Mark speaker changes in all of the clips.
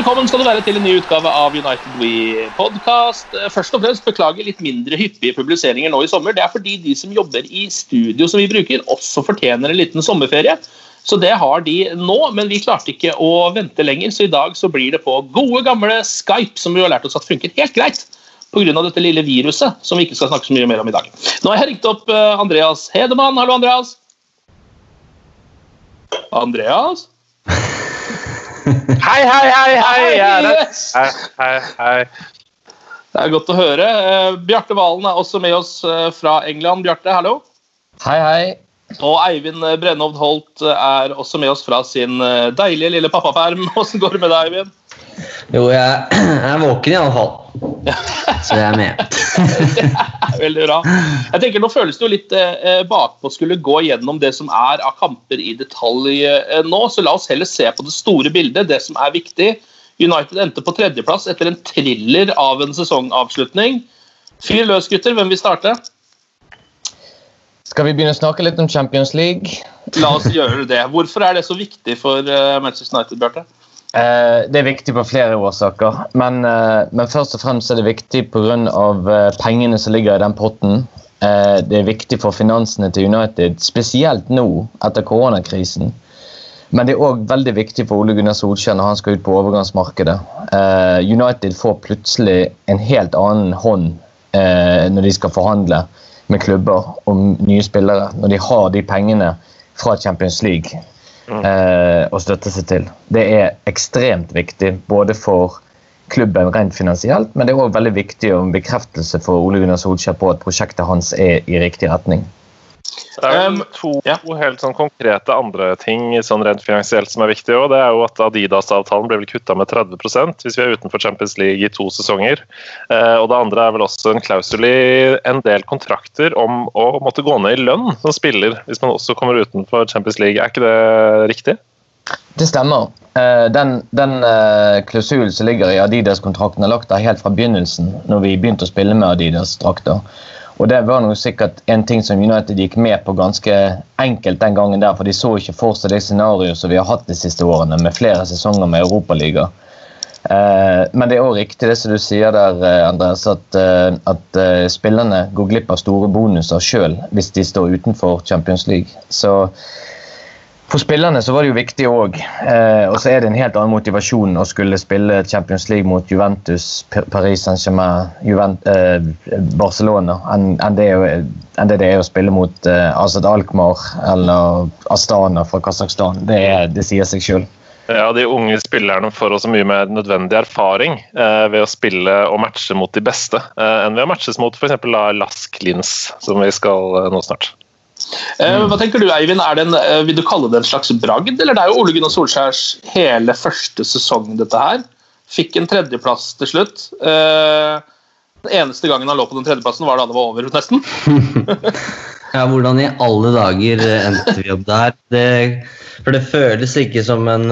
Speaker 1: Velkommen skal du være til en ny utgave av United We podcast. Først og fremst beklager litt mindre hyppige publiseringer nå i sommer. Det er fordi de som jobber i studio som vi bruker, også fortjener en liten sommerferie. Så det har de nå, men vi klarte ikke å vente lenger, så i dag så blir det på gode, gamle Skype, som vi har lært oss at funker helt greit pga. dette lille viruset, som vi ikke skal snakke så mye mer om i dag. Nå har jeg ringt opp eh, Andreas Hedemann. Hallo, Andreas. Andreas?
Speaker 2: Hei, hei, hei, hei! Hei, hei, hei.
Speaker 1: Det er godt å høre. Eh, Bjarte Valen er også med oss eh, fra England. Bjarte, hallo.
Speaker 2: Hei, hei.
Speaker 1: Og Eivind Brennovd Brennhovd Holt eh, er også med oss fra sin eh, deilige lille pappaperm. Åssen går det med deg, Eivind?
Speaker 3: Jo, jeg, jeg er våken i alle fall. Så jeg er med.
Speaker 1: Det er veldig bra. Jeg tenker Nå føles det jo litt eh, bakpå å skulle gå gjennom det som er av kamper i detalj eh, nå, så la oss heller se på det store bildet, det som er viktig. United endte på tredjeplass etter en thriller av en sesongavslutning. Fyr løs, gutter. Hvem vil starte?
Speaker 2: Skal vi begynne å snakke litt om Champions League?
Speaker 1: La oss gjøre det. Hvorfor er det så viktig for eh, Manchester United, Bjarte?
Speaker 2: Eh, det er viktig på flere årsaker, men, eh, men først og fremst er det viktig pga. Eh, pengene som ligger i den potten. Det er viktig for finansene til United, spesielt nå etter koronakrisen. Men det er òg veldig viktig for Ole Gunnar Solskjær når han skal ut på overgangsmarkedet. United får plutselig en helt annen hånd når de skal forhandle med klubber om nye spillere. Når de har de pengene fra Champions League eh, å støtte seg til. Det er ekstremt viktig både for klubben rent finansielt, men det er òg veldig viktig en bekreftelse for Ole Gunnar Solskjær på at prosjektet hans er i riktig retning.
Speaker 4: Det er vel
Speaker 1: Um,
Speaker 4: to
Speaker 1: ja.
Speaker 4: helt sånn konkrete andre ting sånn rent finansielt som er viktig. Også. Det er jo at Adidas-avtalen blir vel kutta med 30% hvis vi er utenfor Champions League i to sesonger. Eh, og det andre er vel også en klausul i en del kontrakter om å måtte gå ned i lønn som spiller hvis man også kommer utenfor Champions League. Er ikke det riktig?
Speaker 2: Det stemmer. Eh, Den, den eh, klausulen som ligger i Adidas-kontrakten, er lagt der helt fra begynnelsen, når vi begynte å spille med Adidas-drakter. Og Det var noe sikkert en ting som United gikk med på ganske enkelt den gangen, der, for de så ikke for seg det scenarioet som vi har hatt de siste årene, med flere sesonger med Europaliga. Eh, men det er òg riktig det som du sier der, eh, Andreas, at, eh, at eh, spillerne går glipp av store bonuser sjøl hvis de står utenfor Champions League. Så for spillerne så var det jo viktig òg. Eh, og så er det en helt annen motivasjon å skulle spille Champions League mot Juventus, Paris Saint-Germain, Juvent, eh, Barcelona enn en det, en det det er å spille mot eh, Azad Alkmaar eller Astana fra Kasakhstan. Det, det sier seg sjøl.
Speaker 4: Ja, De unge spillerne får også mye mer nødvendig erfaring eh, ved å spille og matche mot de beste eh, enn ved å matches mot f.eks. Lask Lins, som vi skal eh, nå snart.
Speaker 1: Eh, hva tenker du, Eivind? Er det en, eh, vil du kalle det en slags bragd? Eller det er jo Ole Gunnar Solskjærs hele første sesong, dette her. Fikk en tredjeplass til slutt. Eh, den eneste gangen han lå på den tredjeplassen, var da det var over, nesten.
Speaker 3: Ja, hvordan i alle dager endte vi opp der? Det, for det føles ikke som en,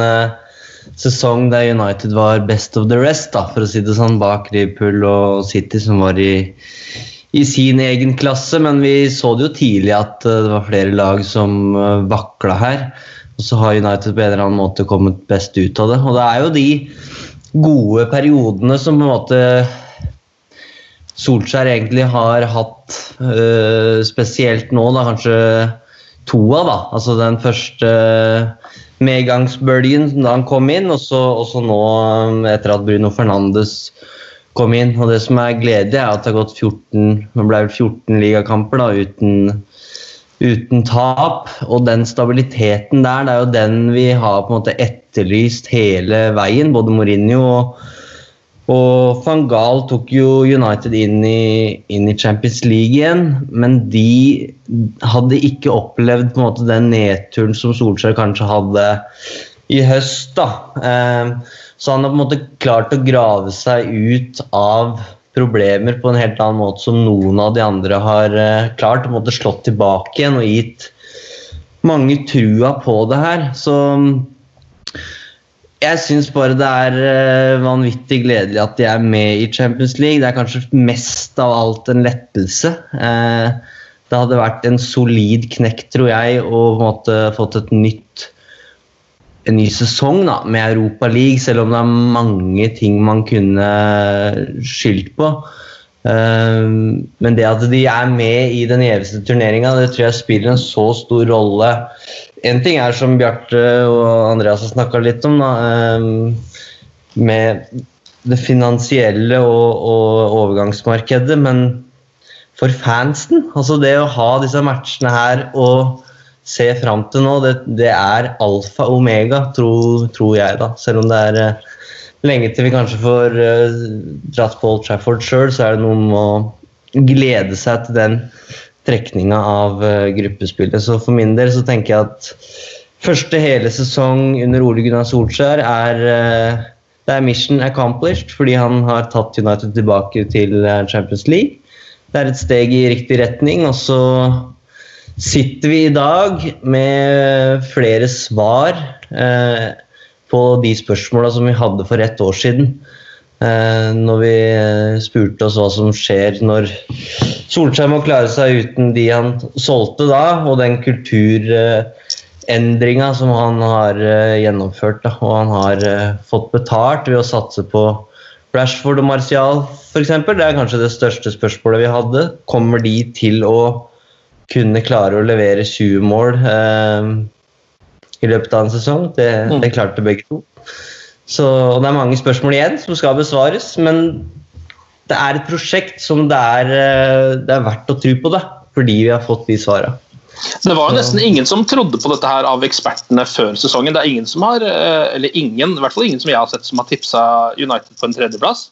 Speaker 3: sesong der United var best of the rest, da, for å si det sånn, bak Liverpool og City, som var i, i sin egen klasse. Men vi så det jo tidlig at eh, det var flere lag som uh, vakla her. Og så har United på en eller annen måte kommet best ut av det. Og det er jo de gode periodene som på en måte Solskjær egentlig har hatt øh, spesielt nå, da kanskje to av. da, altså Den første medgangsbølgen da han kom inn, og så, nå etter at Bruno Fernandes kom inn. og Det som er gledelig, er at det har gått 14 det ble 14 ligakamper da, uten, uten tap. Og den stabiliteten der, det er jo den vi har på en måte etterlyst hele veien. Både Mourinho og og van Gaal tok jo United inn i, inn i, Champions League igjen, men de hadde ikke opplevd på en måte den nedturen som Solskjær kanskje hadde i høst. da. Eh, så han har på en måte klart å grave seg ut av problemer på en helt annen måte som noen av de andre har eh, klart. på en måte Slått tilbake igjen og gitt mange trua på det her. Så jeg syns bare det er uh, vanvittig gledelig at de er med i Champions League. Det er kanskje mest av alt en lettelse. Uh, det hadde vært en solid knekk, tror jeg, å måte, fått et nytt en ny sesong da, med Europa League, selv om det er mange ting man kunne skyldt på. Uh, men det at de er med i den gjeveste turneringa, det tror jeg spiller en så stor rolle en ting er som Bjarte og Andreas har snakka litt om, da, ehm, med det finansielle og, og, overgangsmarkedet, men for fansen Altså det å ha disse matchene her og se fram til nå, det, det er alfa og omega, tror, tror, jeg, da. Selv om det er uh, lenge til vi kanskje får uh, dratt på Old Trafford sjøl, så er det noe med å glede seg til den trekninga av uh, gruppespillet. Så for min del så tenker jeg at første hele sesong under Ole Gunnar Solskjær er uh, det er mission accomplished fordi han har tatt United tilbake til eh, Champions League. Det er et steg i riktig retning. Og så sitter vi i dag med flere svar eh, på de spørsmåla som vi hadde for ett år siden. Eh, når vi eh, spurte oss hva som skjer når Solskjær må klare seg uten de han solgte da, og den kulturendringa som han har eh, gjennomført. Da. Og han har fått betalt ved å satse på Rashford og Martial f.eks. Det er kanskje det største spørsmålet vi hadde. Kommer de til å kunne klare å levere 20 mål eh, i løpet av en sesong? Det, det klarte begge to. Så, og det er mange spørsmål igjen som skal besvares, men det er et prosjekt som det er, eh, det er verdt å tro på da, fordi vi har fått de svarene.
Speaker 1: Det var jo nesten ingen som trodde på dette her av ekspertene før sesongen. Det er ingen som har, eh, eller ingen, i hvert fall ingen som jeg har sett som har tipsa United på en tredjeplass.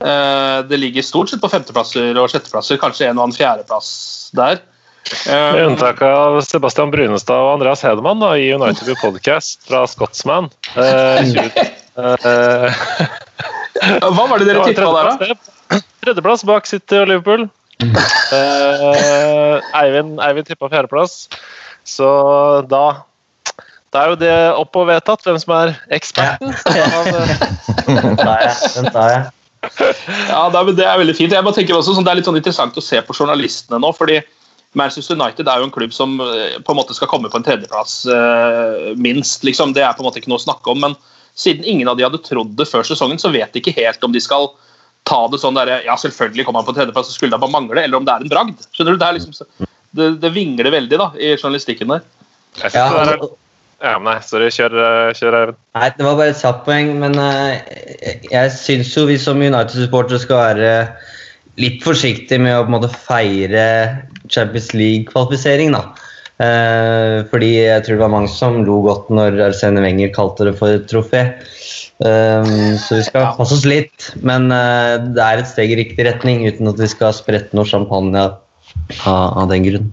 Speaker 1: Eh, det ligger stort sett på femteplasser og sjetteplasser, kanskje en og annen fjerdeplass der.
Speaker 4: Med unntak av Sebastian Brunestad og Andreas Hedemann da, i United Podcast fra Scotsman. Eh,
Speaker 1: Hva var det dere tippa der,
Speaker 4: da? Tredjeplass bak City og Liverpool. Eh, Eivind, Eivind tippa fjerdeplass. Så da Da er jo det opp og vedtatt hvem som er eksperten.
Speaker 3: Den tar jeg. Den tar jeg.
Speaker 1: Ja, det er veldig fint. Jeg bare tenker også sånn, Det er litt sånn interessant å se på journalistene nå. fordi Manchester United er jo en klubb som eh, på en måte skal komme på en tredjeplass, uh, minst. liksom. Det er på en måte ikke noe å snakke om. men siden ingen av de hadde trodd det før sesongen, så vet de ikke helt om de skal ta det sånn der, Ja, selvfølgelig kommer han på tredjeplass, så skulle det bare mangle, eller om det er en bragd. Skjønner du? Det, liksom, det, det vingler veldig da, i journalistikken der.
Speaker 4: Ja, altså, ja, nei, sorry. Kjør, kjør Eivind.
Speaker 3: Nei, det var bare et kjapt poeng, men uh, jeg syns jo vi som United-supportere skal være litt forsiktige med å på en måte feire Champions League-kvalifisering, da. Eh, fordi jeg tror det var mange som lo godt når Arsene Wenger kalte det for et trofé. Eh, så vi skal passe oss litt, men eh, det er et steg i riktig retning uten at vi skal sprette noe champagne av, av den grunn.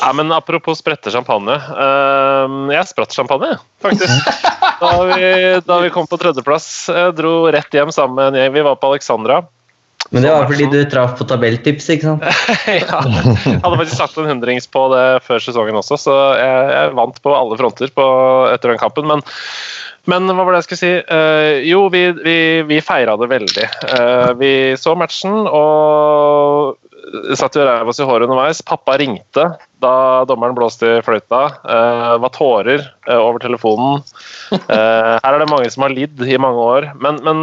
Speaker 4: Ja, men Apropos sprette champagne. Uh, jeg spratt champagne, faktisk. da, vi, da vi kom på tredjeplass. Jeg dro rett hjem sammen med en gjeng. Vi var på Alexandra.
Speaker 3: Men det var fordi du traff på tabelltips, ikke sant?
Speaker 4: ja, jeg hadde faktisk satt en hundrings på det før sesongen også, så jeg, jeg vant på alle fronter på, etter den kampen. Men Men hva var det jeg skulle si? Uh, jo, vi, vi, vi feira det veldig. Uh, vi så matchen og satt jo ræva i håret underveis. Pappa ringte da dommeren blåste i fløyta. Uh, var tårer uh, over telefonen. Uh, her er det mange som har lidd i mange år. Men, men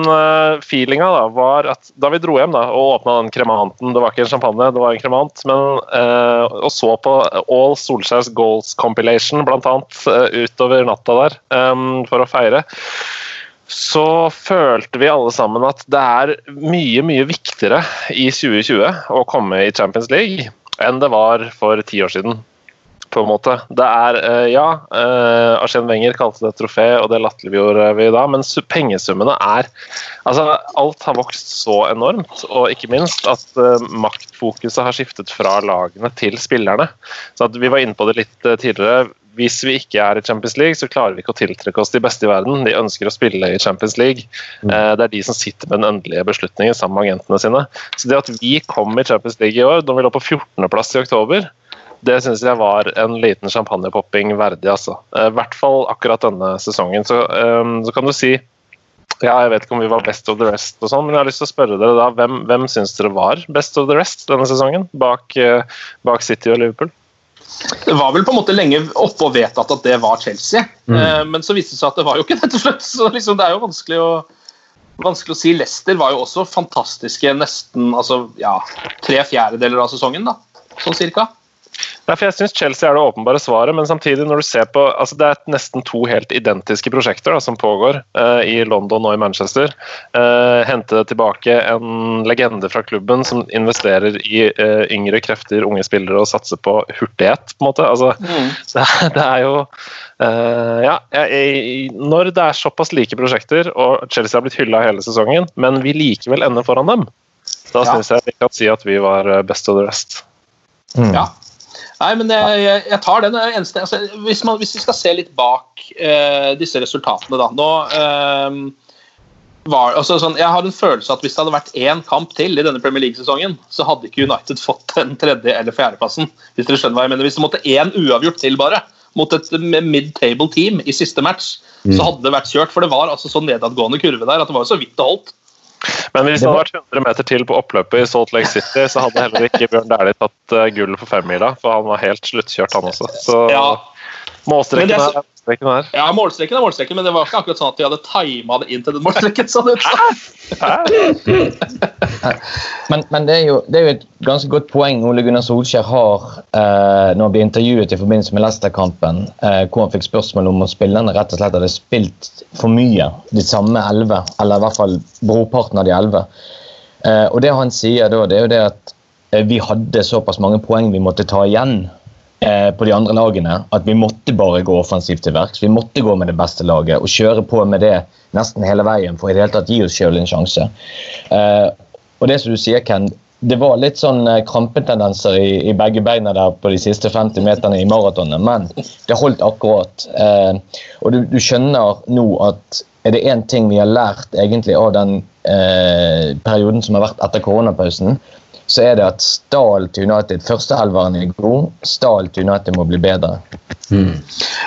Speaker 4: feelinga da var at da vi dro hjem da, og åpna den kremanten Det var ikke en champagne, det var en kremant. Men, og så på All Solskjærs Goals Compilation, blant annet, utover natta der, for å feire så følte vi alle sammen at det er mye, mye viktigere i 2020 å komme i Champions League enn det var for ti år siden. På en måte. Det er, eh, ja, uh, Arsène Wenger kalte det et trofé, og det latterliggjorde vi da, men pengesummene er altså Alt har vokst så enormt, og ikke minst at uh, maktfokuset har skiftet fra lagene til spillerne. Så Vi var inne på det litt tidligere hvis vi ikke er i Champions League, så klarer vi ikke å tiltrekke oss de beste i verden. De ønsker å spille i Champions League. Mm. Eh, det er de som sitter med den endelige beslutningen sammen med agentene sine. Så det at vi kom i Champions League i år, da vi lå på 14.-plass i oktober, det syns jeg var en liten champagnepopping verdig, altså. Eh, I hvert fall akkurat denne sesongen. Så, um, så, kan du si ja, jeg vet ikke om vi var best of the rest, og sånn, men jeg har lyst til å spørre dere da, hvem, hvem syns dere var best of the rest denne sesongen, bak, bak City og Liverpool?
Speaker 1: Det var vel på en måte lenge oppe og vedtatt at det var Chelsea, mm. Eh, men så viste det seg at det var jo ikke det til slutt. Så liksom, det er jo vanskelig å, vanskelig å si. Leicester var jo også fantastiske nesten altså, ja, tre fjerdedeler av sesongen, da, sånn cirka.
Speaker 4: Nei, for jeg synes Chelsea er det åpenbare svaret, men samtidig når du ser på altså Det er nesten to helt identiske prosjekter da, som pågår uh, i London og i Manchester. Uh, hente tilbake en legende fra klubben som investerer i uh, yngre krefter, unge spillere, og satser på hurtighet, på en måte. Altså, mm. det, det, er jo Ja, jeg, når det er såpass like prosjekter, og Chelsea har blitt hylla hele sesongen, men vi likevel ender foran dem, da ja. syns jeg vi kan si at vi var best of the rest.
Speaker 1: Mm. Ja, Nei, men jeg, jeg tar den. Eneste, altså, hvis, man, hvis, vi skal se litt bak uh, disse resultatene, da Nå uh, var, altså, sånn, Jeg har en følelse at hvis det hadde vært én kamp til i denne Premier League-sesongen, så hadde ikke United fått den tredje- eller fjerdeplassen. Hvis dere skjønner hva jeg mener. Hvis det måtte én uavgjort til bare mot et mid-table team i siste match, mm. så hadde det vært kjørt. For det var altså så nedadgående kurve der at det var så vidt det holdt.
Speaker 4: Men hvis det hadde vært 100 meter til på oppløpet i Salt Lake City, så hadde heller ikke Bjørn Dæhlie tatt gull gullet på femmila, for han var helt sluttkjørt, han også. Så ja. målstreken er målstreken her.
Speaker 1: Ja, målstreken er målstreken, men det var ikke akkurat sånn at de hadde tima det inn til den målstreken. sånn ut.
Speaker 2: men, men det, er jo, det, er jo, et ganske godt poeng Ole Gunnar Solskjær har eh, når han blir intervjuet i forbindelse med Leicester-kampen, eh, hvor han fikk spørsmål om spillerne rett og slett hadde spilt for mye, de samme elleve, eller i hvert fall brorparten av de elleve. Eh, og det han sier da, det er jo det at eh, vi hadde såpass mange poeng vi måtte ta igjen på de andre lagene at vi måtte bare gå offensivt til verks. Vi måtte gå med det beste laget og kjøre på med det nesten hele veien for i det hele tatt gi oss sjøl en sjanse. Uh, og det som du sier, Ken, det var litt sånn uh, krampetendenser i, i, begge beina der på de siste 50 meterne i maratonet, men det holdt akkurat. Eh, og du, du, skjønner nå at er det én ting vi har lært egentlig av den perioden som har vært etter koronapausen, så er det at Stahl til United Førsteelveren er god, Stahl til United må bli bedre.
Speaker 1: Mm.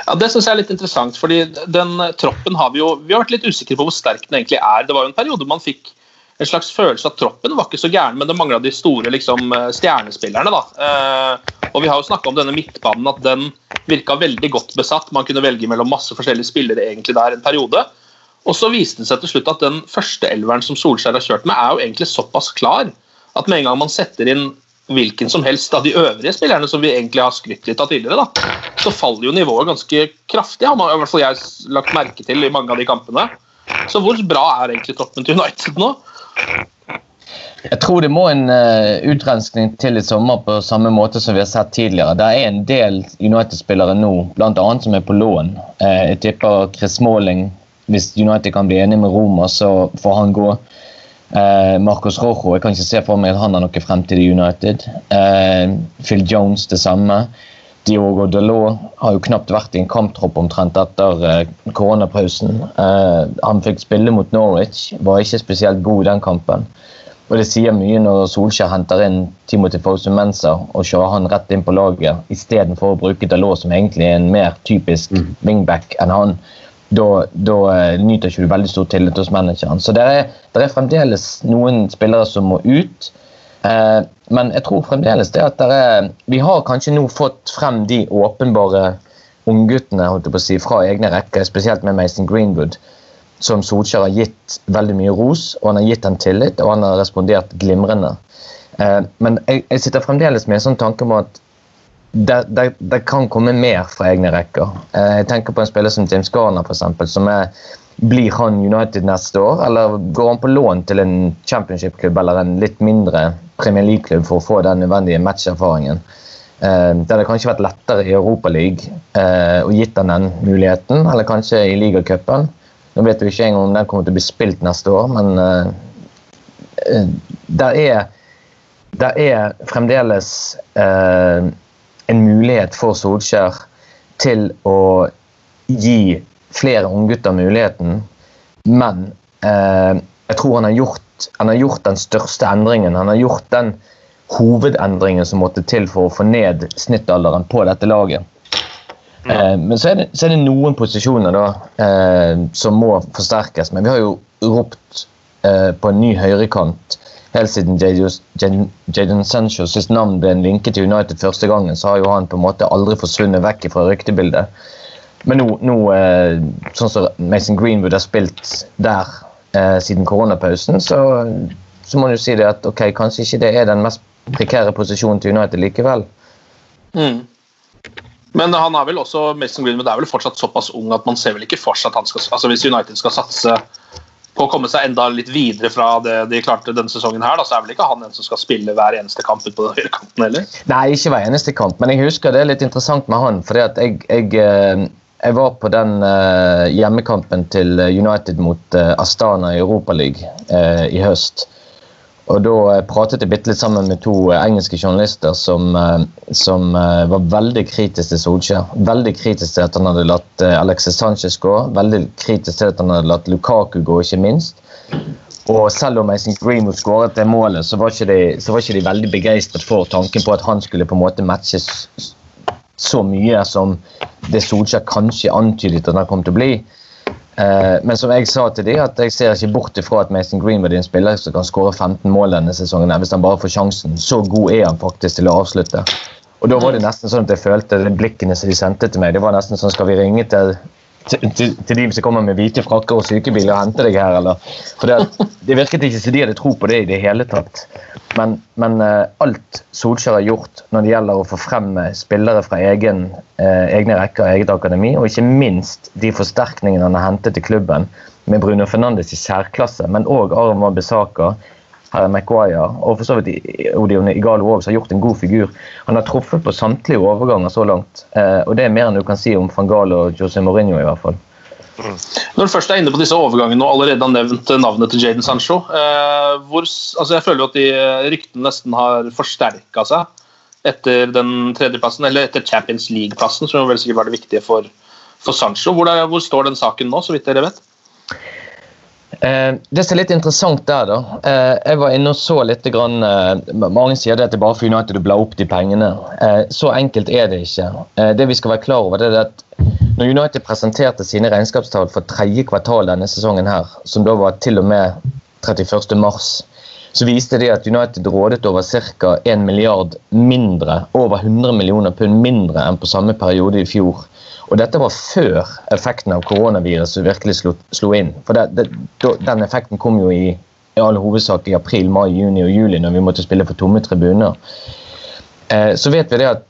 Speaker 1: Ja, Det syns jeg er litt interessant. fordi den troppen har Vi jo, vi har vært litt usikre på hvor sterk den egentlig er. Det var jo en periode man fikk en slags følelse at troppen var ikke så gæren, men det mangla de store liksom, stjernespillerne. da. Eh, og Vi har jo snakka om denne midtbanen, at den virka veldig godt besatt. Man kunne velge mellom masse forskjellige spillere egentlig der en periode. Og så viste det seg til slutt at den første elveren som Solskjær har kjørt med, er jo egentlig såpass klar at med en gang man setter inn hvilken som helst av de øvrige spillerne som vi egentlig har skrytt litt av tidligere, da, så faller jo nivået ganske kraftig. har man i hvert fall jeg lagt merke til i mange av de kampene. Så hvor bra er egentlig troppen til United nå?
Speaker 2: Jeg tror det må en uh, utrenskning til i sommer på samme måte som vi har sett tidligere. Det er en del United-spillere nå, bl.a. som er på lån. Uh, jeg tipper Chris Smalling, hvis United kan bli enig med Roma, så får han gå. Eh, Marcos Rojo jeg kan ikke se for meg at han har noe fremtid i United. Eh, Phil Jones det samme. Diogo Dalot har jo knapt vært i en kamptropp omtrent etter eh, koronapausen. Eh, han fikk spille mot Norwich, var ikke spesielt god i den kampen. Og Det sier mye når Solskjær henter inn Timothy Fosu Mensa og kjører han rett inn på laget, istedenfor å bruke Dalot, som egentlig er en mer typisk mm. wingback enn han. Da, da eh, nyter ikke du veldig stor tillit hos manageren. Så det er, det er fremdeles noen spillere som må ut. Eh, men jeg tror fremdeles det at det er Vi har kanskje nå fått frem de åpenbare ungguttene si, fra egne rekker, spesielt med Mason Greenwood, som Solskjær har gitt veldig mye ros, og han har gitt dem tillit, og han har respondert glimrende. Eh, men jeg, jeg sitter fremdeles med en sånn tanke om at det, det, det kan komme mer fra egne rekker. Eh, jeg tenker på en spiller som James Garner, for eksempel, som blir han United neste år, eller går han på lån til en championship-klubb eller en litt mindre Premier League-klubb for å få den nødvendige matcherfaringen? Eh, det hadde kanskje vært lettere i Europaligaen eh, å gitt han den muligheten, eller kanskje i ligacupen. Nå vet vi ikke engang om den kommer til å bli spilt neste år, men eh er, det er fremdeles en mulighet for Solskjær til å gi flere unggutter muligheten, men eh, jeg tror han har, gjort, han har gjort den største endringen. Han har gjort den hovedendringen som måtte til for å få ned snittalderen på dette laget. Eh, men så er, det, så er, det, noen posisjoner da, eh, som må forsterkes. Men vi har jo ropt eh, på en ny høyrekant helt siden Jadon Sancho sitt navn ble linket til United første gangen, så har jo han på en måte aldri forsvunnet vekk fra ryktebildet. Men nå, nå eh, sånn som Mason Greenwood har spilt der eh, siden koronapausen, så, så, må du si det at ok, kanskje ikke det er den mest prekære posisjonen til United likevel.
Speaker 1: Mm. Men han er vel også Mason Greenwood er vel fortsatt såpass ung at man ser vel ikke for seg at han skal altså Hvis United skal satse på å komme seg enda litt videre fra det de klarte denne sesongen, her, da, så er vel ikke han en som skal spille hver eneste kamp ut på den høyre kanten heller?
Speaker 2: Nei, ikke hver eneste kamp, men jeg husker det er litt interessant med han. at jeg, jeg eh, jeg var på den uh, hjemmekampen til United mot Astana i Europaligaen uh, i høst. Og Da uh, pratet jeg bitte litt sammen med to engelske journalister som, som var veldig kritiske til Solskjær. Veldig kritiske til at han hadde latt Alexis Sanchez gå, veldig kritiske til at han hadde latt Lukaku gå, ikke minst. Og selv om Mason Greenwood skåret det målet, så var de, var ikke de veldig begeistret for tanken på at han skulle på en måte matches så mye som det Solskjær kanskje antydet at han kom til å bli. Eh, men som jeg sa til de, at jeg ser ikke bort ifra at Mason Greenwood er en spiller som kan skåre 15 mål denne sesongen hvis han bare får sjansen. Så god er han faktisk til å avslutte. Og da var det nesten sånn at jeg følte de blikkene som de sendte til meg, det var nesten sånn Skal vi ringe til til, til, de som kommer med hvite frakker og sykebiler og henter deg her, eller? For det, det virket ikke som de hadde tro på det i det hele tatt. Men, men uh, alt Solskjær har gjort når det gjelder å få frem spillere fra egen, uh, egne rekker eget akademi, og ikke minst de forsterkningene han har hentet til klubben, med Bruno Fernandes i særklasse, men òg Wambisaka, Harry Maguire og for så vidt Odion Igalo også har gjort en god figur. Han har truffet på samtlige overganger så langt, uh, og det er mer enn du kan si om van Gaal og José Mourinho i hvert fall.
Speaker 1: Når du først er inne på disse overgangene og allerede har nevnt navnet til Jaden Sancho eh, hvor, altså Jeg føler jo at de eh, ryktene nesten har forsterka seg etter den tredjeplassen, eller etter Champions League-plassen, som vel sikkert var det viktige for, for Sancho. Hvor, der, hvor, står den saken nå, så vidt dere vet?
Speaker 2: Eh, det som er litt interessant der, da eh, Jeg var inne og så litt grann, eh, Mange sier det at det bare for United å bla opp de pengene. Eh, så enkelt er det ikke. det vi skal være klar over, det er at når United presenterte sine regnskapstall for tredje kvartal denne sesongen, her, som da var til og med 31. så viste det at United rådet over ca. 1 milliard mindre, over 100 millioner pund mindre enn på samme periode i fjor. Og dette var før effekten av koronaviruset virkelig slo, slo inn. For det, det, Den effekten kom jo i, i all hovedsak i april, mai, juni og juli, når vi måtte spille for tomme tribuner. Eh, så vet vi det at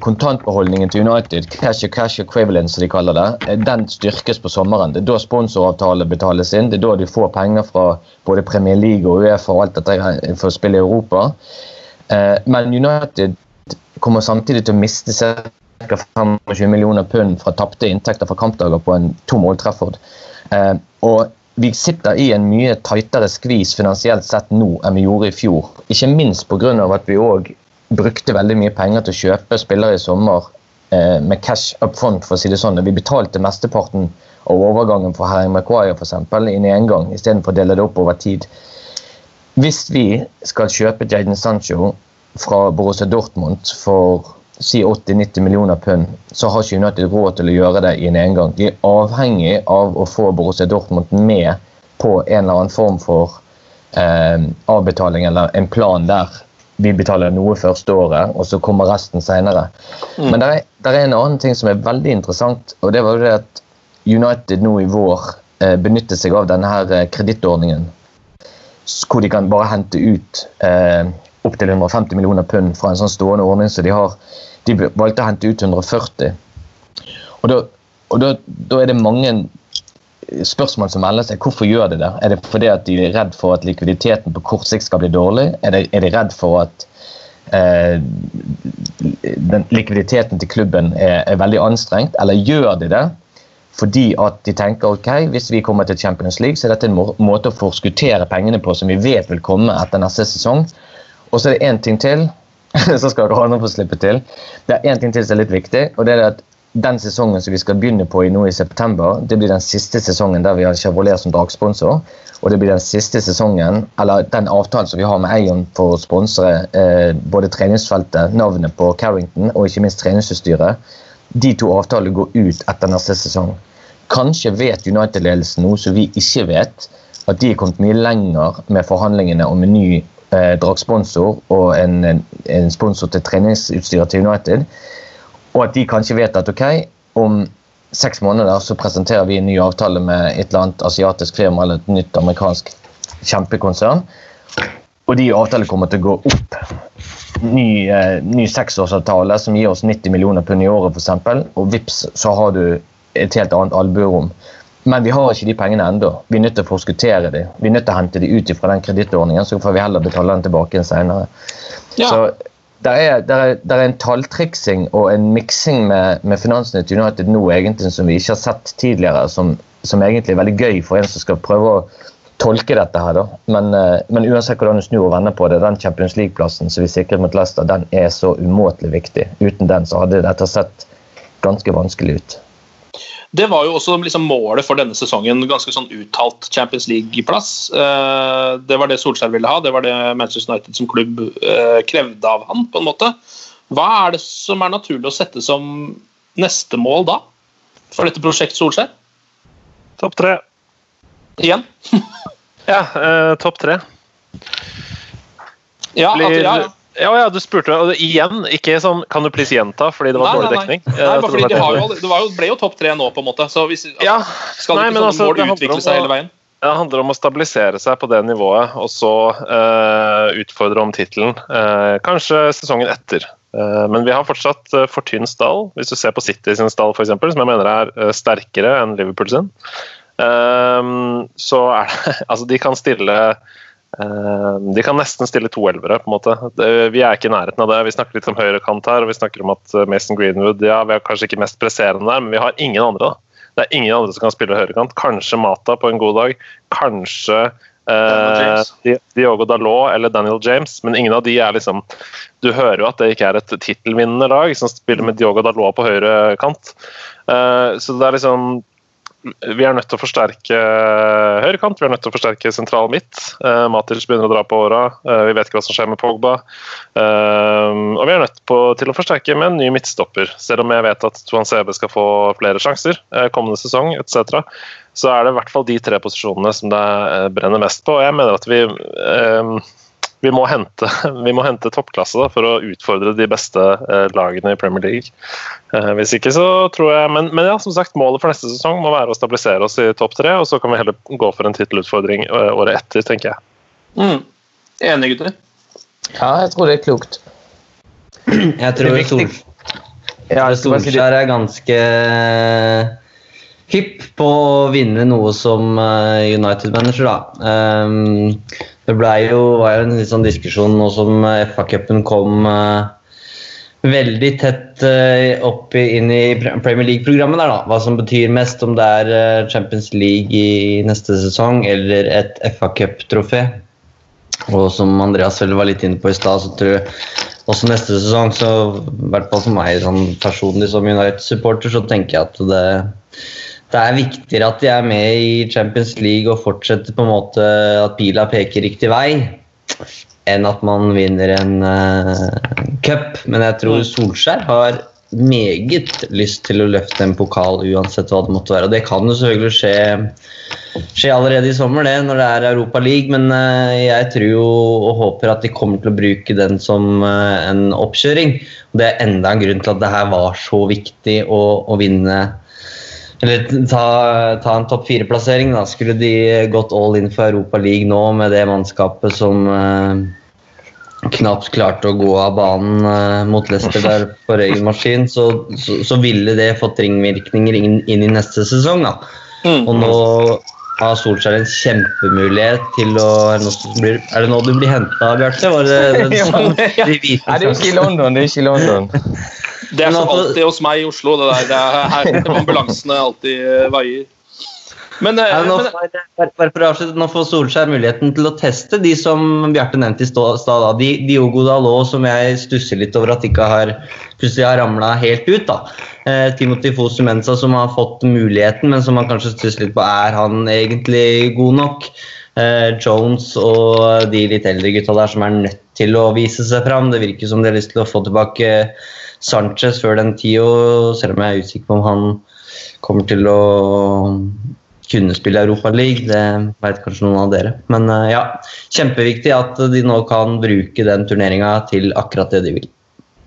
Speaker 2: kontantbeholdningen til United, cash og cash equivalent, som de kaller det, eh, den styrkes på sommeren. Det er da sponsoravtale betales inn. Det er da de får penger fra både Premier League og Uefa og alt dette for å spille i Europa. Eh, men United kommer samtidig til å miste ca. 25 millioner pund fra tapte inntekter fra kampdager på en tom Old Trafford. Og vi sitter i en mye tightere skvis finansielt sett nå enn vi gjorde i fjor. Ikke minst pga. at vi òg brukte veldig mye penger til å kjøpe spillere i sommer eh, med cash up front, for å si det sånn. Vi betalte mesteparten av overgangen for Harry Maguire eksempel, inn i én gang, istedenfor å dele det opp over tid. Hvis vi skal kjøpe Jaden Sancho fra Borussia Dortmund for si 80-90 millioner pund, så har ikke United råd til å gjøre det i en engang. De er avhengig av å få Borussia Dortmund med på en eller annen form for eh, avbetaling eller en plan der vi betaler noe første året, og så kommer resten senere.
Speaker 1: Mm.
Speaker 2: Men det er, er en annen ting som er veldig interessant, og det var jo det at United nå i vår eh, benytter seg av denne her eh, kredittordningen. Hvor de kan bare hente ut eh, opptil 150 millioner pund fra en sånn stående ordning som de har. De valgte å hente ut 140. Og da, og da, da er det mange spørsmål som melder seg. Hvorfor gjør de det? Er det fordi at de er redd for at likviditeten på kort sikt skal bli dårlig? Er de, er de redd for at eh, den likviditeten til klubben er, er veldig anstrengt? Eller gjør de det fordi at de tenker ok, hvis vi kommer til Champions League, så er dette en må måte å forskuttere pengene på som vi vet vil komme etter neste sesong? Og så er det én ting til, så skal dere andre få slippe til. Det er én ting til som er litt viktig, og det er at den sesongen som vi skal begynne på i nå i september, det blir den siste sesongen der vi har Chevrolet som dragsponsor. Og det blir den siste sesongen, eller den avtalen som vi har med Eion for å sponse eh, både treningsfeltet, navnet på Carrington og ikke minst treningsutstyret. De to avtalene går ut etter neste sesong. Kanskje vet United-ledelsen noe som vi ikke vet, at de er kommet mye lenger med forhandlingene om en ny eh, dragsponsor og en, en, en sponsor til treningsutstyret til United. Og at de kanskje vet at ok, om seks måneder så presenterer vi en ny avtale med et eller annet asiatisk firma eller et nytt amerikansk kjempekonsern. Og de avtalene kommer til å gå opp. Ny, eh, ny seksårsavtale som gir oss 90 millioner pund i året, f.eks. Og vips, så har du et helt annet albuerom. Men vi har ikke de pengene ennå. Vi er nødt til å forskuttere dem. Vi er nødt til å hente dem ut fra den kredittordningen, så får vi heller betale den tilbake senere.
Speaker 1: Ja.
Speaker 2: Så der er, der, er, der er en talltriksing og en miksing med, med Finansnytt United nå egentlig som vi ikke har sett tidligere, som, som egentlig er veldig gøy for en som skal prøve å tolke dette her. da. Men, eh, men uansett hvordan du snur og vender på det, den Champions League-plassen som vi sikret mot Leicester, den er så umåtelig viktig. Uten den så hadde dette sett ganske vanskelig ut.
Speaker 1: Det var jo også liksom målet for denne sesongen. Ganske sånn uttalt Champions League-plass. Eh, Det var det Solskjær ville ha, det var det Manchester United som klubb eh, krevde av han. på en måte. Hva er det som er naturlig å sette som neste mål da? For dette prosjekt Solskjær?
Speaker 4: Topp tre.
Speaker 1: Igjen?
Speaker 4: Ja, eh, topp tre.
Speaker 1: Ja,
Speaker 4: Blir-
Speaker 1: at, ja, ja.
Speaker 4: Ja, ja, du spurte og igjen, ikke sånn Kan du please gjenta, fordi det var
Speaker 1: Nei,
Speaker 4: dårlig
Speaker 1: nei, nei.
Speaker 4: dekning.
Speaker 1: Nei, bare fordi
Speaker 4: det
Speaker 1: de jo,
Speaker 4: det.
Speaker 1: jo, ble jo topp tre nå, på en måte. Så hvis, altså,
Speaker 4: Ja,
Speaker 1: skal
Speaker 4: nei,
Speaker 1: ikke
Speaker 4: sånn
Speaker 1: sånne
Speaker 4: altså,
Speaker 1: mål utvikle seg hele veien?
Speaker 4: Det handler om å stabilisere seg på det nivået, og så uh, utfordre om tittelen. Uh, kanskje sesongen etter. Uh, men vi har fortsatt for tynn stall. Hvis du ser på City sin stall, for eksempel, som jeg mener er sterkere enn Liverpool sin, så er det Altså, de kan stille de kan nesten stille to elvere. på en måte. Vi er ikke i nærheten av det. Vi snakker litt om høyrekant her, og vi snakker om at eh, Mason Greenwood ja, vi er kanskje ikke mest presserende der, men vi har ingen andre. da. Det er ingen andre som kan spille høyrekant. Kanskje Mata på en god dag. Kanskje eh, Diogo Dalot eller Daniel James, men ingen av de er liksom Du hører jo at det ikke er et tittelvinnende lag som spiller med Diogo Dalot på høyre kant. Eh, så det er liksom vi er nødt til å forsterke høyrekant, vi er nødt til å forsterke sentral midt. Uh, Matic begynner å dra på åra, uh, vi vet ikke hva som skjer med Pogba. Uh, og vi er nødt på, til å forsterke med en ny midtstopper. Selv om jeg vet at Tuan CB skal få flere sjanser eh, kommende sesong etc., så er det i hvert fall de tre posisjonene som det eh, brenner mest på. Og jeg mener at vi eh, vi må hente, vi må hente toppklasse da, for å utfordre de beste eh, lagene i Premier League. Eh, hvis ikke så tror jeg men, men ja, som sagt, målet for neste sesong må være å stabilisere oss i topp tre, og så kan vi heller gå for en tittelutfordring eh, året etter, tenker jeg.
Speaker 1: Mm. Enig, gutter?
Speaker 2: Ja, jeg tror det er klokt.
Speaker 3: Jeg tror
Speaker 2: Det er.
Speaker 3: Sol
Speaker 2: Ja.
Speaker 3: Solskjær er ganske hypp på å vinne noe som eh, United-manager, da. Um, det jo, var jo en litt sånn diskusjon nå som eh, FA-cupen kom eh, veldig tett eh, opp inn i Premier League-programmet der, da. Hva som betyr mest, om det er Champions League i neste sesong eller et FA-cup-trofé. Og som Andreas vel var litt inne på i stad, så tror jeg også neste sesong, så i hvert fall for meg sånn personlig som United-supporter, så tenker jeg at det, det er viktigere at de er med i Champions League og fortsetter på en måte at pila peker riktig vei, enn at man vinner en uh, cup. Men jeg tror Solskjær har meget lyst til å løfte en pokal uansett hva det måtte være. Og det kan jo selvfølgelig skje, skje allerede i sommer, det, når det er Europa League. Men uh, jeg tror jo og håper at de kommer til å bruke den som uh, en oppkjøring. Og det er enda en grunn til at det her var så viktig å, å vinne eller ta, ta en topp fire-plassering. da. Skulle de gått all in for Europa League nå med det mannskapet som eh, knapt klarte å gå av banen eh, mot Leicester der på egen maskin, så, så, så, ville det fått ringvirkninger inn, inn i neste sesong. da. Mm. Og nå har Solskjær en kjempemulighet til å Er det nå du blir henta, Bjarte? Var det, det, det,
Speaker 2: de Nei, det er ikke i London. Det er ikke i London.
Speaker 1: Det er som alltid hos meg i Oslo. Det, der, det er her ambulansene alltid eh, veier.
Speaker 3: Men, eh, ja, nå, men, nå får Solskjær muligheten til å teste de som Bjarte nevnte i stad. Diogo Dalot, som jeg stusser litt over at ikke har plutselig har ramla helt ut. da. Eh, Timothy Fosu Mensa, som har fått muligheten, men som man kanskje stusser litt på er han egentlig god nok. Eh, Jones og de litt eldre gutta der som er nødt til å vise seg fram. Det virker som de har lyst til å få tilbake Sanchez før den tida, selv om jeg er usikker på om han kommer til å kunne spille Europa League. Det vet kanskje noen av dere. Men uh, ja, kjempeviktig at de nå kan bruke den turneringa til akkurat det de vil.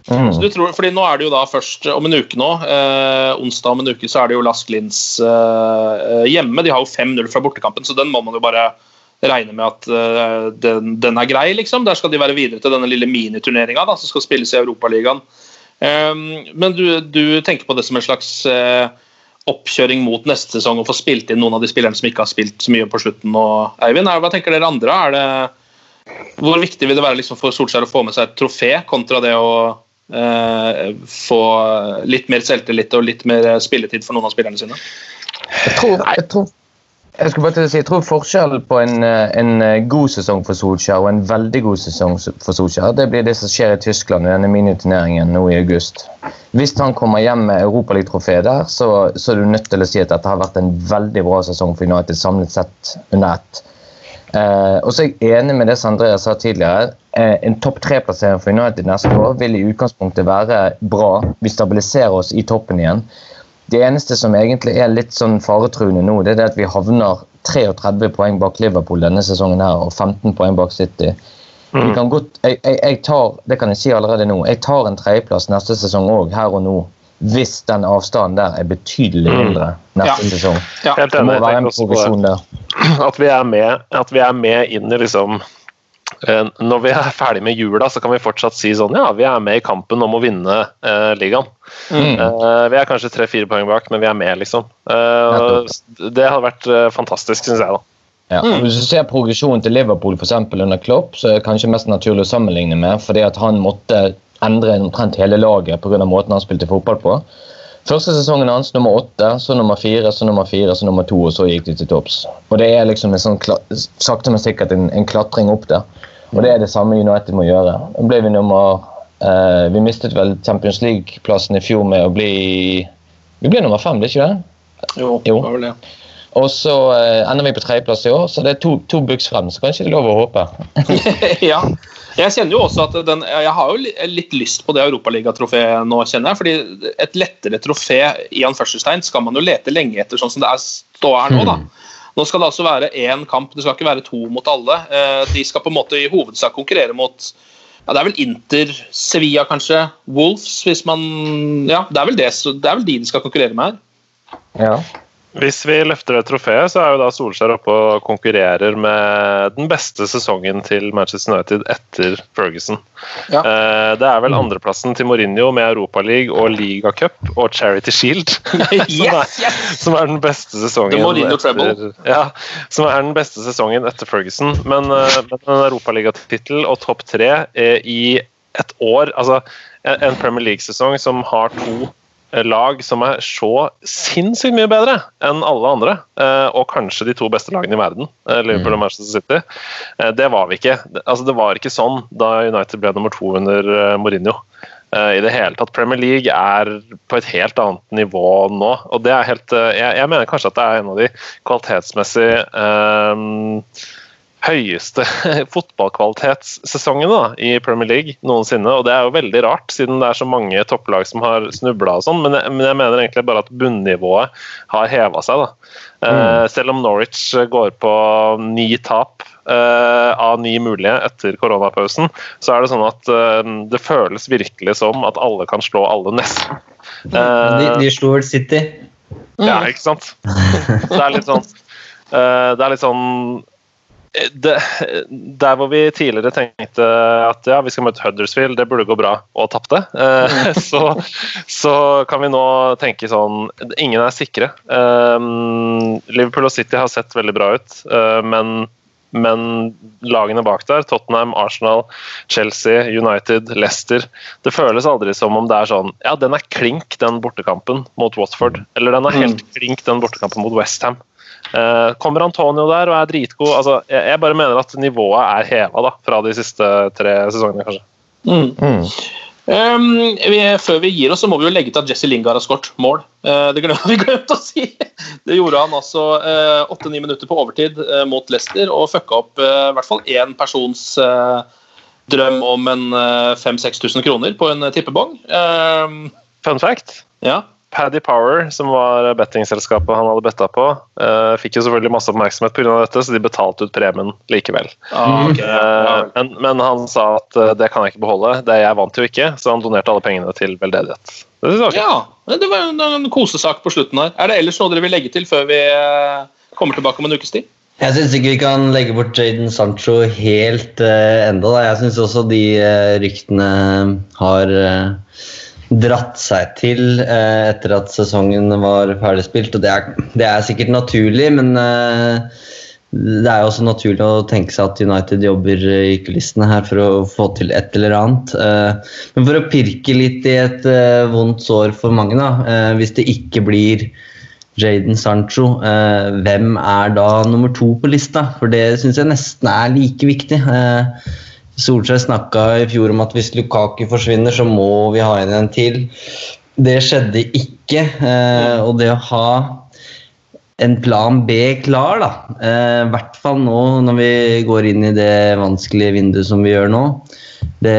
Speaker 1: Mm. Så du tror, fordi Nå er det jo da først om en uke nå, eh, onsdag om en uke, så er det jo Lask Linz eh, hjemme. De har jo 5-0 fra bortekampen, så den må man jo bare regne med at eh, den, den, er grei. liksom. Der skal de være videre til denne lille miniturneringa som skal spilles i Europaligaen. Ehm, men du, du, tenker på det som en slags eh, oppkjøring mot neste sesong og få spilt inn noen av de spillerne som ikke har spilt så mye på slutten Og Eivind. Hva tenker dere andre? Det, hvor viktig vil det være liksom for Solskjær å få med seg et trofé kontra det å eh, få litt mer selvtillit og litt mer spilletid for noen av spillerne sine?
Speaker 2: Jeg tror, jeg tror jeg skulle bare til å si, jeg tror forskjellen på en, eh, en, eh, god sesong for Solskjær og en veldig god sesong for Solskjær, det blir det som skjer i Tyskland i denne miniturneringen nå i august. Hvis han kommer hjem med Europaligatrofé der, så, så, er du nødt til å si at dette har vært en veldig bra sesong for United samlet sett under ett. Eh, og så er jeg enig med det som Andreas sa tidligere. Eh, en topp tre-plassering for United neste år vil i utgangspunktet være bra. Vi stabiliserer oss i toppen igjen. Det eneste som egentlig er litt sånn faretruende nå, det er det at vi havner 33 poeng bak Liverpool denne sesongen her, og 15 poeng bak City. Mm. Vi kan godt, jeg, jeg, jeg, tar det kan jeg si allerede nå, jeg tar en tredjeplass neste sesong òg, her og nå. Hvis den avstanden der er betydelig mm. mindre neste ja. sesong.
Speaker 4: Ja. Det må være en progresjon der. At vi, er med, at vi er med inn i liksom når vi er ferdig med jula, så kan vi fortsatt si sånn ja, vi er med i kampen om å vinne eh, ligaen. Mm. Eh, vi er kanskje tre-fire poeng bak, men vi er med, liksom. Eh, det hadde vært eh, fantastisk, syns jeg. da.
Speaker 2: Ja. Mm. Hvis du ser progresjonen til Liverpool for eksempel, under Klopp, så er det kanskje mest naturlig å sammenligne med, fordi at han måtte endre omtrent hele laget pga. måten han spilte fotball på. Første sesongen hans nummer åtte, så nummer fire, så nummer fire, så nummer to, og så gikk de til topps. Og Det er liksom en sånn, sakte, men sikkert en, en, klatring opp der. Og Det er det samme United må gjøre. Ble Vi nummer, eh, vi mistet vel Champions League-plassen i fjor med å bli Vi ble nummer fem, det er ikke det?
Speaker 1: Jo, jo. det var vel det.
Speaker 2: Og så eh, ender vi på tredjeplass i år, så det er to, to buks frem. Så kanskje det er lov å håpe.
Speaker 1: ja. Jeg kjenner jo også at den, jeg har jo litt lyst på det europaligatrofeet nå, kjenner jeg. fordi et lettere trofé i anførselstegn skal man jo lete lenge etter, sånn som det er stå her nå. da. Hmm. Nå skal det altså være én kamp, det skal ikke være to mot alle. Eh, de skal på en måte i hovedsak konkurrere mot ja, Det er vel Inter, Sevilla kanskje, Wolves hvis man Ja, det er vel, det, det er vel de de skal konkurrere med her.
Speaker 2: Ja.
Speaker 4: Hvis vi løfter det trofeet, så er jo da Solskjær oppe og konkurrerer med den beste sesongen til Manchester United etter Ferguson. Ja. Eh, det er vel mm. andreplassen til Mourinho med Europaliga og Ligacup og Charity Shield.
Speaker 1: yes, som, er,
Speaker 4: yes. som, er, den beste sesongen
Speaker 1: etter,
Speaker 4: ja, som er den beste sesongen etter Ferguson. Men, uh, men en europaligatittel og topp tre i et år Altså en Premier League-sesong som har to lag som er så sinnssykt mye bedre enn alle andre, eh, og kanskje de to beste lagene i verden, eh, Liverpool og mm. Manchester City. Eh, det var vi ikke. Altså, det var ikke sånn da United ble nummer to under Mourinho. I det hele tatt. Premier League er på et helt annet nivå nå. og det er helt, Jeg, jeg mener kanskje at det er en av de kvalitetsmessig um, høyeste fotballkvalitetssesongen da, i Premier League noensinne. Og det er jo veldig rart, siden det er så mange topplag som har snubla og sånn. Men, men jeg mener egentlig bare at bunnivået har heva seg. da. Eh, selv om Norwich går på ni tap eh, av ni mulige etter koronapausen, så er det sånn at eh, det føles virkelig som at alle kan slå alle nesten. Eh,
Speaker 3: De, de slo vel City.
Speaker 4: ja, ikke sant? Det er litt sånn eh, Det er litt sånn det, Der hvor vi tidligere tenkte at ja, vi skal møte Huddersfield, det burde gå bra, og tapte, eh, så, så kan vi nå tenke sånn Ingen er sikre. Eh, Liverpool og City har sett veldig bra ut, eh, men men lagene bak der, Tottenham, Arsenal, Chelsea, United, Leicester Det føles aldri som om det er sånn Ja, den er klink, den bortekampen mot Watford. Eller den er helt klink, den bortekampen mot Westham. Uh, kommer Antonio der og er dritgod? Altså, jeg, bare mener at nivået er heva da, fra de siste tre sesongene, kanskje.
Speaker 1: Mm. Um, vi, før vi gir oss, så må vi jo legge til at Jesse Lingard har skåret mål. Uh, det glemte vi glemt å si. Det gjorde han altså åtte-ni minutter på overtid uh, mot Leicester og fucka opp uh, i hvert fall én persons drøm om en 5000-6000 kroner på en tippebong.
Speaker 4: Fun fact.
Speaker 1: Ja.
Speaker 4: Paddy Power, som var bettingselskapet han hadde betta på, uh, fikk jo selvfølgelig masse oppmerksomhet pga. dette, så de betalte ut premien likevel.
Speaker 1: Ah, okay.
Speaker 4: Uh, men, men, han sa at uh, det kan jeg ikke beholde, det jeg vant jo ikke, så han donerte alle pengene til veldedighet. Det synes jeg var
Speaker 1: ja, det var en, en kosesak på slutten her. Er det ellers noe dere vil legge til før vi kommer tilbake om en ukes tid?
Speaker 3: Jeg syns ikke vi kan legge bort Jaden Sancho helt uh, enda. Da. Jeg syns også de uh, ryktene har uh, dratt seg til eh, etter at sesongen var ferdigspilt. Og det er, det er sikkert naturlig, men eh, det er jo også naturlig å tenke seg at United jobber i kulissene her for å få til et eller annet. Eh, men for å pirke litt i et vondt sår for mange, da, hvis det ikke blir Jaden Sancho, hvem er da nummer to på lista? For det syns jeg nesten er like viktig. Solskjær snakka i fjor om at hvis Lukaku forsvinner, så må vi ha inn en til. Det skjedde ikke. Eh, og det å ha en plan B klar, da, eh, i hvert fall nå når vi går inn i det vanskelige vinduet som vi gjør nå, det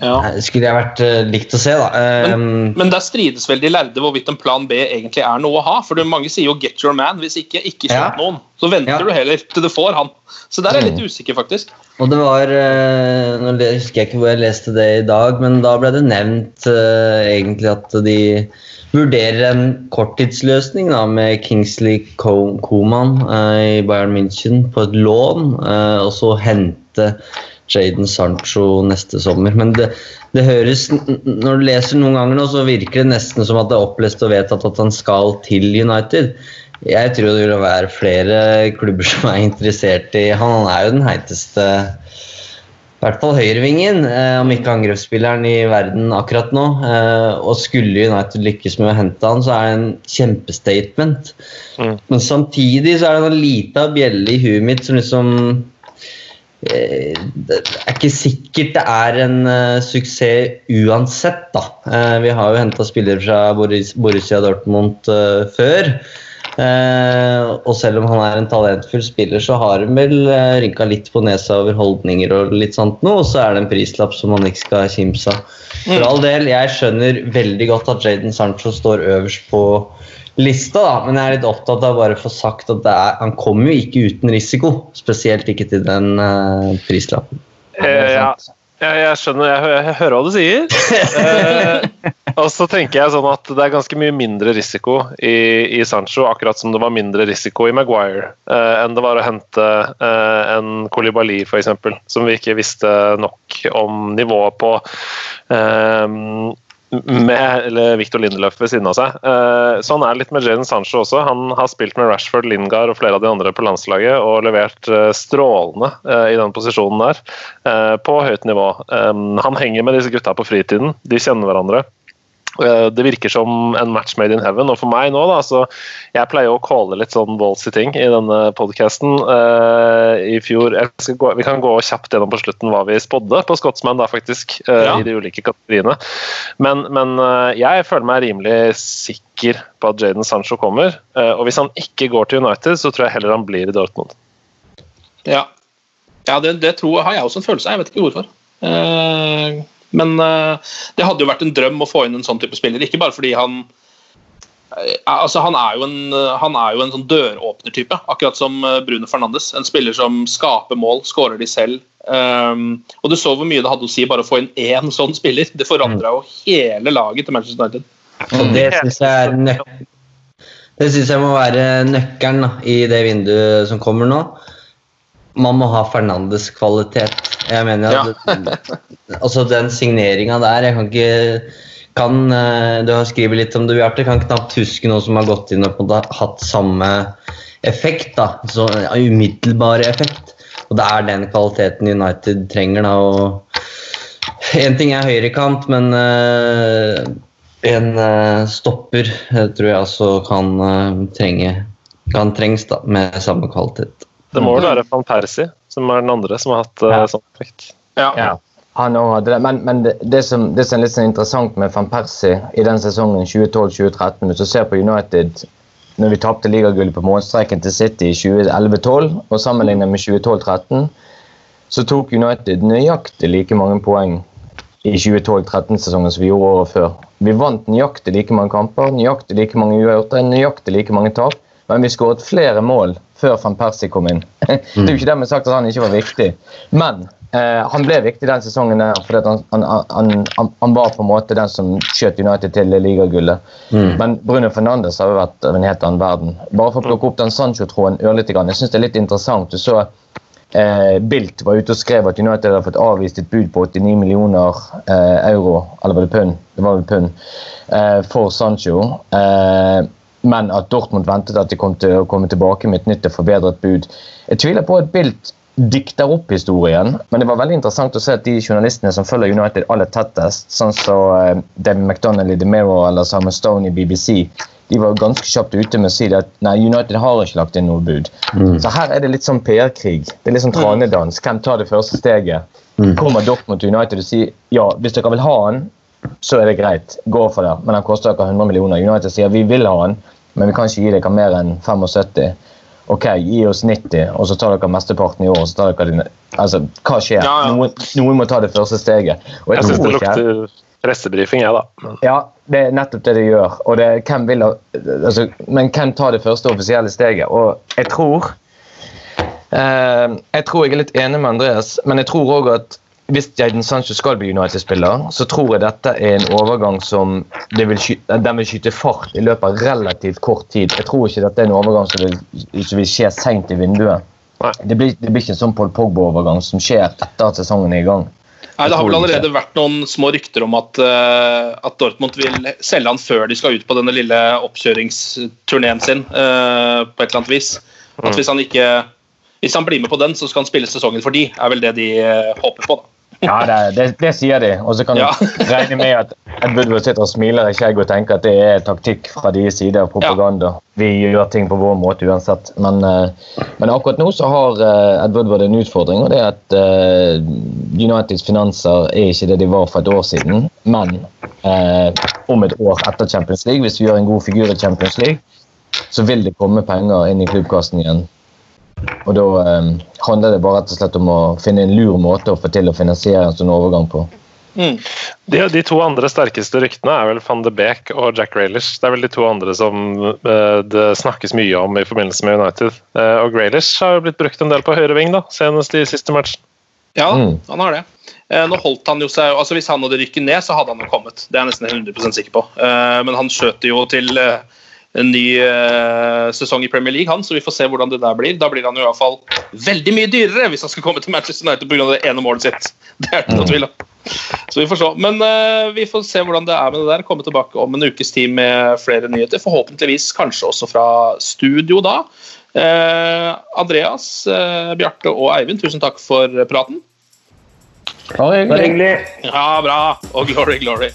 Speaker 1: ja.
Speaker 3: skulle jeg vært uh, likt å se, da.
Speaker 1: Men, men, der strides vel de lærde hvorvidt en plan B egentlig er noe å ha. For mange sier jo 'get your man'. Hvis ikke, ikke kjøp ja. noen. Så venter ja. du heller til du får han. Så der er jeg litt usikker, faktisk.
Speaker 3: Og det var uh, Nå husker jeg ikke hvor jeg leste det i dag, men da ble det nevnt uh, egentlig at de vurderer en korttidsløsning da, med Kingsley Coman i Bayern München på et lån, og så hente Jaden Sancho neste sommer. Men det, det, høres Når du leser noen ganger nå, så virker det nesten som at det er opplest og vedtatt at han skal til United. Jeg tror det vil være flere klubber som er interessert i han. Han er jo den heiteste i hvert fall høyrevingen, eh, om ikke angrepsspilleren i verden akkurat nå. Eh, og skulle United lykkes med å hente han, så er det en kjempestatement. Mm. Men samtidig så er det en lita bjelle i huet mitt som liksom det er ikke sikkert det er en uh, suksess uansett, da. Uh, vi har jo henta spillere fra Boris, Borussia Dortmund uh, før. og selv om han er en talentfull spiller, så har han vel uh, rynka litt på nesa over holdninger og litt sånt noe, og så er det en prislapp som man ikke skal kimse av. For all del, jeg skjønner veldig godt at Jaden Sancho står øverst på lista, da, men jeg er litt opptatt av bare å få sagt at er, han kommer jo ikke uten risiko. Spesielt ikke til den uh, prislappen.
Speaker 4: Eh, ja, jeg, jeg skjønner, jeg, jeg, jeg, hører hva du sier. eh, og så tenker jeg sånn at det er ganske mye mindre risiko i, i Sancho, akkurat som det var mindre risiko i Maguire eh, enn det var å hente eh, en Kolibali f.eks., som vi ikke visste nok om nivået på. Eh, med eller Victor Lindelöf ved siden av seg. Uh, sånn er det litt med Jaden Sancho også. Han har spilt med Rashford, Lingard og flere av de andre på landslaget og levert uh, strålende uh, i den posisjonen der, på høyt nivå. Han henger med disse gutta på fritiden, de kjenner hverandre. Det virker som en match made in heaven. Og for meg nå, da, så Jeg pleier å calle litt sånn ballsy ting i denne podkasten. Uh, I fjor gå, Vi kan gå kjapt gjennom på slutten hva vi spådde på Scotsman, da, faktisk. Uh, ja. I de ulike kategoriene. Men, men uh, jeg føler meg rimelig sikker på at Jaden Sancho kommer. og hvis han ikke går til United, så tror jeg heller han blir i Dortmund.
Speaker 1: Ja, Ja, det, det tror, har jeg også en følelse av. Jeg vet ikke hvorfor. Eh, men eh, det hadde jo vært en drøm å få inn en sånn type spiller. Ikke bare fordi han eh, altså Han er jo en, han er jo en sånn døråpnertype, akkurat som eh, Bruno Fernandes. En spiller som skaper mål, skårer de selv. Um, og Du så hvor mye det hadde å si bare å få inn én sånn spiller. Det forandra jo hele laget til Manchester United.
Speaker 3: Og det syns jeg jeg må være nøkkelen da, i det vinduet som kommer nå. Man må ha Fernandes kvalitet. Jeg mener at altså den signeringa der Jeg kan ikke kan, eh, Du har skrevet litt om det, Bjarte. Kan knapt huske noen som har gått inn og på en hatt samme effekt. da, så ja, Umiddelbar effekt. Og det er den kvaliteten United trenger. da, og Én ting er høyrekant, men uh, en uh, stopper tror jeg også kan trenge kan trengs da, med samme kvalitet.
Speaker 4: Det må vel være van Persie som er den andre som har hatt ja. sånn effekt.
Speaker 1: Ja.
Speaker 2: ja. Han hadde det. Men, men det, det, som, det, som, er litt sånn interessant med van Persie i den sesongen 2012-2013 Hvis du ser på United når vi tapte ligagullet på målstreken til City i 2011-12 og sammenlignet med 2012-2013, så tok United nøyaktig like mange poeng i 2012-2013-sesongen som vi gjorde året før. Vi vant nøyaktig like mange kamper, nøyaktig like mange uavgjorte, nøyaktig like mange tap, men vi skåret flere mål før van Persie kom inn. det er jo ikke dermed sagt at han ikke var viktig, men eh, han ble viktig den sesongen der fordi han, han, han, han, var på en måte den som skjøt United til ligagullet. Mm. Men Bruno Fernandes har jo vært av en helt annen verden. Bare for å plukke opp den ørlite grann. Jeg syns det er litt interessant. Du så eh, Bilt var ute og skrev at United hadde fått avvist et bud på 89 millioner eh, euro, eller var det pund? Det var vel pund, eh, for Sancho. Eh, men at Dortmund ventet at de kom til å komme tilbake med et nytt og forbedret bud. Jeg tviler på at Bilt dikter opp historien, men det var veldig interessant å se at de journalistene som følger United aller tettest, sånn som så, uh, David McDonnell i The Mirror eller Simon Stone i BBC, de var ganske kjapt ute med å si at nei, United har ikke lagt inn noe bud. Mm. Så her er det litt sånn PR-krig. Det er litt sånn mm. tranedans. Hvem tar det første steget? Mm. Kommer Dortmund til United og sier ja, hvis dere vil ha han, så er det greit, gå for det, men han koster dere 100 millioner. United sier vi vil ha han, men vi kan ikke gi dere mer enn 75. OK, gi oss 90, og så tar dere mesteparten i år. så tar dere dine, altså, Hva skjer? Ja, ja. Noen, noen, må ta det første steget.
Speaker 4: jeg jeg syns det lukter pressebrifing, jeg, da.
Speaker 2: Ja, det er nettopp det det gjør. Og det, hvem vil, altså, men hvem tar det første offisielle steget? Og jeg tror eh, Jeg tror jeg er litt enig med Andreas, men jeg tror òg at hvis Jaden Sancho skal bli United-spiller, så tror jeg dette er en overgang som vil skyte, den vil skyte fart i løpet av relativt kort tid. Jeg tror ikke dette er en overgang som vil, som vil skje seint i vinduet. Det blir, det blir, ikke en sånn Paul Pogba-overgang som skjer etter at sesongen er i gang.
Speaker 1: Nei, Det har vel allerede vært noen små rykter om at, uh, at, Dortmund vil selge han før de skal ut på denne lille oppkjøringsturneen sin. Uh, på et eller annet vis. At mm. hvis han, ikke, hvis han blir med på den, så skal han spille sesongen for de, er vel det de uh, håper på. da.
Speaker 2: Ja, det, det, det, sier de. Og så kan ja. du regne med at Ed Woodward sitter og smiler i skjegget og tenker at det er taktikk fra deres side av propaganda. Ja. Vi gjør ting på vår måte uansett. Men, uh, men akkurat nå så har uh, Ed Woodward en utfordring, og det er at uh, Uniteds finanser er ikke det de var for et år siden. Men om et år etter Champions League, hvis vi gjør en god figur i Champions League, så vil det komme penger inn i klubbkassen igjen og Da eh, handler det bare rett og slett om å finne en lur måte å få til å finansiere en sånn overgang på.
Speaker 4: Mm. De, de, to andre sterkeste ryktene er vel van de Beek og Jack Graylish. Det er vel de to andre som eh, det snakkes mye om i forbindelse med United. Eh, og Graylish har jo blitt brukt en del på høyre ving, da, senest i siste matchen.
Speaker 1: Ja, mm. han har det. Uh, nå holdt han jo seg, altså Hvis han hadde rykket ned, så hadde han jo kommet. Det er jeg nesten 100% sikker på. men han skjøt jo til en ny uh, sesong i Premier League, han, så vi får se hvordan det der blir. Da blir han i hvert fall veldig mye dyrere hvis han skal komme til Manchester United pga. det ene målet sitt. Det er det noe tvil om. Så vi får se. Men uh, vi får se hvordan det er med det der. Komme tilbake om en ukes tid med flere nyheter. Forhåpentligvis kanskje også fra studio da. Uh, Andreas, Bjarte og Eivind, tusen takk for praten.
Speaker 3: Bare hyggelig.
Speaker 1: Ja, bra. Og glory, glory.